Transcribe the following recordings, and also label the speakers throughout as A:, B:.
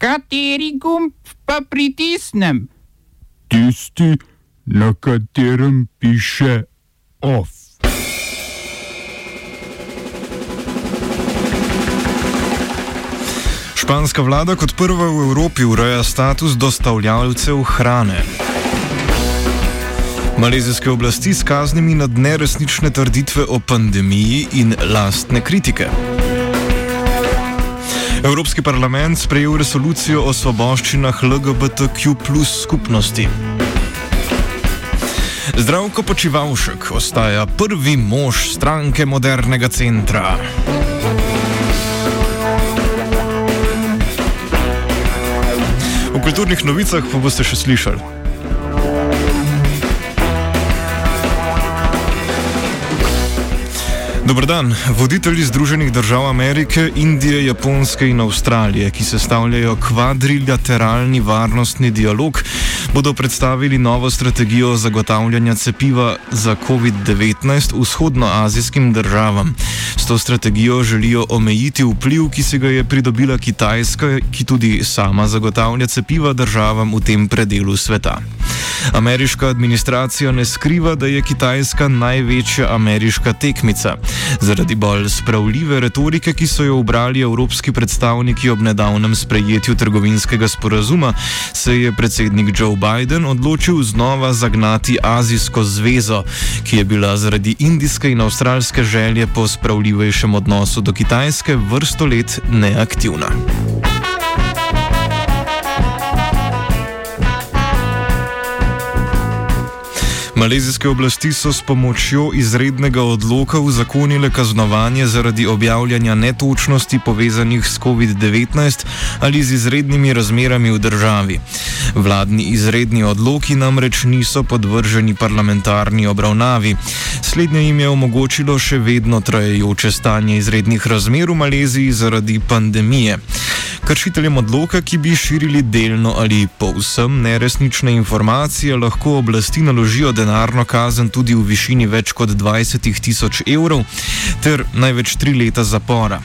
A: Kateri gumb pa pritisnem?
B: Tisti, na katerem piše OF.
C: Španska vlada kot prva v Evropi ureja status dostavljalcev hrane. Malezijske oblasti s kaznimi nad neresnične trditve o pandemiji in lastne kritike. Evropski parlament sprejel resolucijo o svoboščinah LGBTQ skupnosti. Zdravko Počivalšek ostaja prvi mož stranke modernega centra. V kulturnih novicah pa boste še slišali. Dobr dan. Voditelji Združenih držav Amerike, Indije, Japonske in Avstralije, ki sestavljajo kvadrilateralni varnostni dialog, bodo predstavili novo strategijo zagotavljanja cepiva za COVID-19 vzhodnoazijskim državam. To strategijo želijo omejiti vpliv, ki se ga je pridobila Kitajska, ki tudi sama zagotavlja cepiva državam v tem predelu sveta. Ameriška administracija ne skriva, da je Kitajska največja ameriška tekmica. Zaradi bolj spravljive retorike, ki so jo obrali evropski predstavniki ob nedavnem sprejetju trgovinskega sporazuma, se je predsednik Joe Biden odločil znova zagnati Azijsko zvezo, ki je bila zaradi indijske in avstralske želje po spravljivejšem odnosu do Kitajske vrsto let neaktivna. Malezijske oblasti so s pomočjo izrednega odloka uzakonile kaznovanje zaradi objavljanja netočnosti povezanih s COVID-19 ali z izrednimi razmerami v državi. Vladni izredni odloki namreč niso podvrženi parlamentarni obravnavi. Slednje jim je omogočilo še vedno trajajoče stanje izrednih razmer v Maleziji zaradi pandemije. Kršiteljem odloka, ki bi širili delno ali povsem neresnične informacije, lahko oblasti naložijo denarno kazen tudi v višini več kot 20 tisoč evrov ter največ tri leta zapora.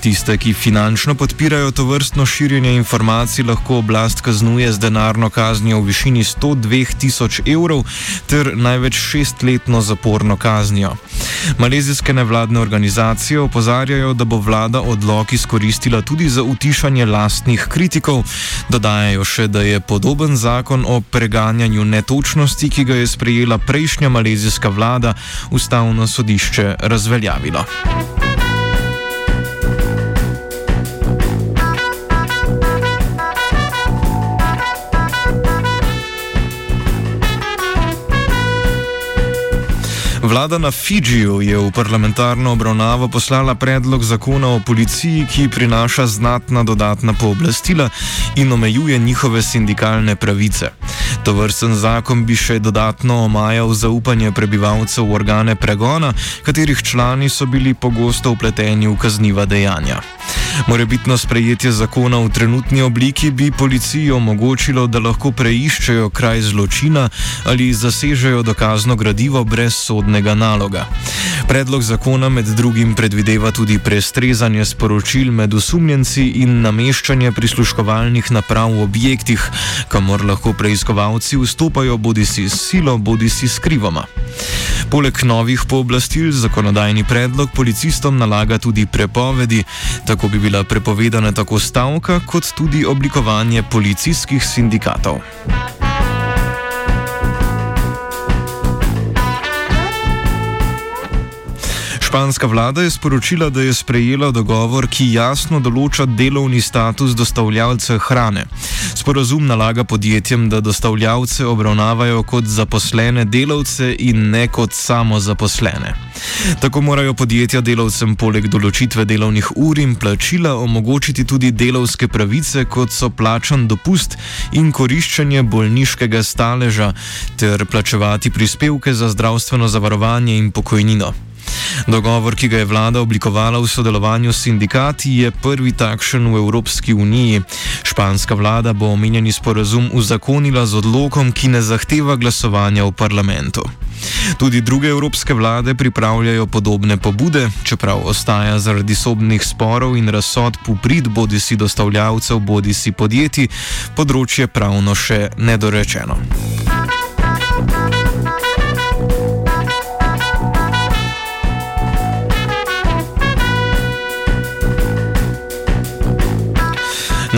C: Tiste, ki finančno podpirajo to vrstno širjenje informacij, lahko oblast kaznuje z denarno kaznijo v višini 102 tisoč evrov ter največ šestletno zaporno kaznijo. Malezijske nevladne organizacije opozarjajo, da bo vlada odlok izkoristila tudi za utišanje lastnih kritikov. Dodajajo še, da je podoben zakon o preganjanju netočnosti, ki ga je sprejela prejšnja malezijska vlada, ustavno sodišče razveljavilo. Vlada na Fidžiju je v parlamentarno obravnavo poslala predlog zakona o policiji, ki prinaša znatna dodatna pooblastila in omejuje njihove sindikalne pravice. To vrsten zakon bi še dodatno omajal zaupanje prebivalcev v organe pregona, katerih člani so bili pogosto upleteni v kazniva dejanja. Morebitno sprejetje zakona v trenutni obliki bi policiji omogočilo, da lahko preiščejo kraj zločina ali zasežejo dokazno gradivo brez sodnega naloga. Predlog zakona med drugim predvideva tudi prestrezanje sporočil med osumljenci in nameščanje prisluškovalnih naprav v objektih, kamor lahko preiskovalci vstopajo bodi si s silo, bodi si skrivoma. Poleg novih pooblastil zakonodajni predlog policistom nalaga tudi prepovedi, tako bi bila prepovedana tako stavka, kot tudi oblikovanje policijskih sindikatov. Španska vlada je sporočila, da je sprejela dogovor, ki jasno določa delovni status dostavljalcev hrane. Sporazum nalaga podjetjem, da dostavljalce obravnavajo kot zaposlene delavce in ne kot samozaposlene. Tako morajo podjetja delavcem poleg določitve delovnih ur in plačila omogočiti tudi delovske pravice, kot so plačan dopust in koriščenje bolniškega staleža, ter plačevati prispevke za zdravstveno zavarovanje in pokojnino. Dogovor, ki ga je vlada oblikovala v sodelovanju s sindikati, je prvi takšen v Evropski uniji. Španska vlada bo omenjeni sporazum uzakonila z odlokom, ki ne zahteva glasovanja v parlamentu. Tudi druge evropske vlade pripravljajo podobne pobude, čeprav ostaja zaradi sobnih sporov in razsodb uprit bodi si dostavljavcev, bodi si podjetij, področje pravno še nedorečeno.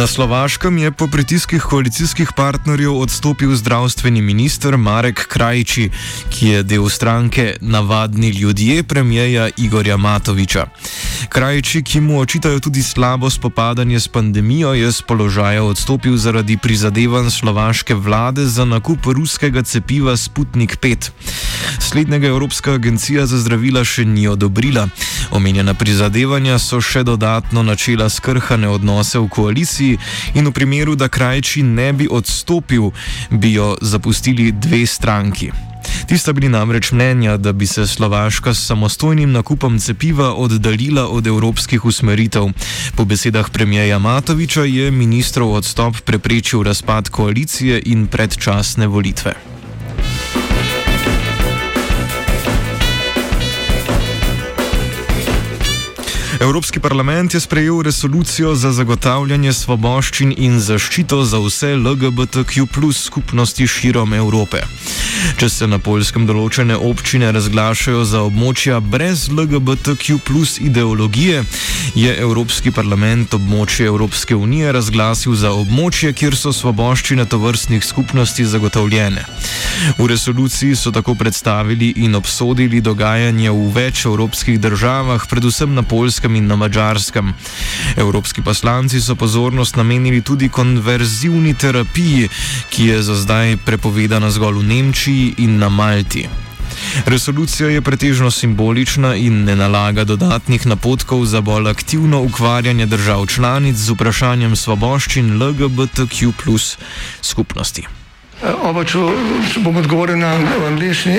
C: Na Slovaškem je po pritiskih koalicijskih partnerjev odstopil zdravstveni minister Marek Krajči, ki je del stranke Navadni ljudje premijeja Igorja Matoviča. Krajči, ki mu očitajo tudi slabo spopadanje s pandemijo, je z položaja odstopil zaradi prizadevanj slovaške vlade za nakup ruskega cepiva Sputnik 5. Slednjega Evropska agencija za zdravila še ni odobrila. Omenjena prizadevanja so še dodatno načela skrhane odnose v koaliciji in v primeru, da krajči ne bi odstopil, bi jo zapustili dve stranki. Ti sta bili namreč mnenja, da bi se Slovaška s samostojnim nakupom cepiva oddaljila od evropskih usmeritev. Po besedah premijeja Matoviča je ministrov odstop preprečil razpad koalicije in predčasne volitve. Evropski parlament je sprejel resolucijo za zagotavljanje svoboščin in zaščito za vse LGBTQ skupnosti širom Evrope. Če se na polskem določene občine razglašajo za območja brez LGBTQ ideologije, je Evropski parlament območje Evropske unije razglasil za območje, kjer so svoboščine tovrstnih skupnosti zagotovljene. V resoluciji so tako predstavili in obsodili dogajanje v več evropskih državah, predvsem na polskem Hrvaškem in na Mačarskem. Evropski poslanci so pozornost namenili tudi konverzivni terapiji, ki je za zdaj prepovedana zgolj v Nemčiji in na Malti. Resolucija je pretežno simbolična in ne nalaga dodatnih napotkov za bolj aktivno ukvarjanje držav članic z vprašanjem svoboščin LGBTQ skupnosti.
D: Oba, če, bom odgovoril na angliški.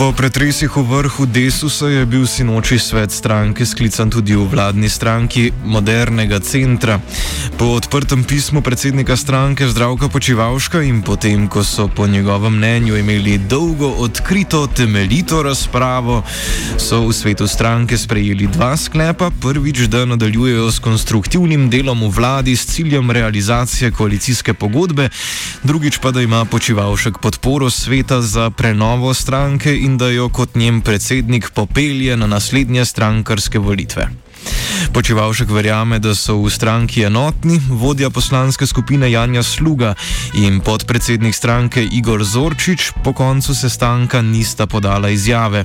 C: Po pretresih v vrhu Desusa je bil sinoči svet stranke sklican tudi v vladni stranki modernega centra. Po odprtem pismu predsednika stranke Zdravka Počivalška in potem, ko so po njegovem mnenju imeli dolgo, odkrito, temeljito razpravo, so v svetu stranke sprejeli dva sklepa. Prvič, da nadaljujejo s konstruktivnim delom v vladi s ciljem realizacije koalicijske pogodbe, drugič pa, da ima Počivalšek podporo sveta za prenovo stranke in da jo kot njen predsednik popelje na naslednje strankarske volitve. Počivalšek verjame, da so v stranki enotni, vodja poslanske skupine Janja Sluga in podpredsednik stranke Igor Zorčič po koncu sestanka nista podala izjave.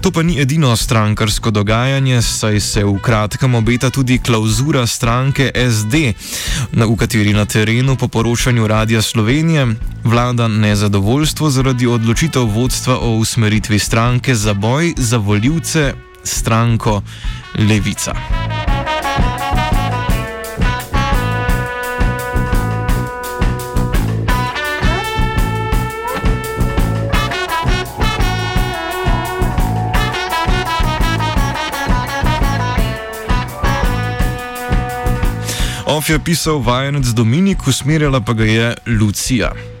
C: To pa ni edino strankarsko dogajanje, saj se v kratkem obeta tudi klauzura stranke SD, v kateri na terenu po poročanju Radia Slovenije vlada nezadovoljstvo zaradi odločitev vodstva o usmeritvi stranke za boj za voljivce stranko Levica. Of je pisal vajenec Dominik, usmerjala pa ga je Lucija.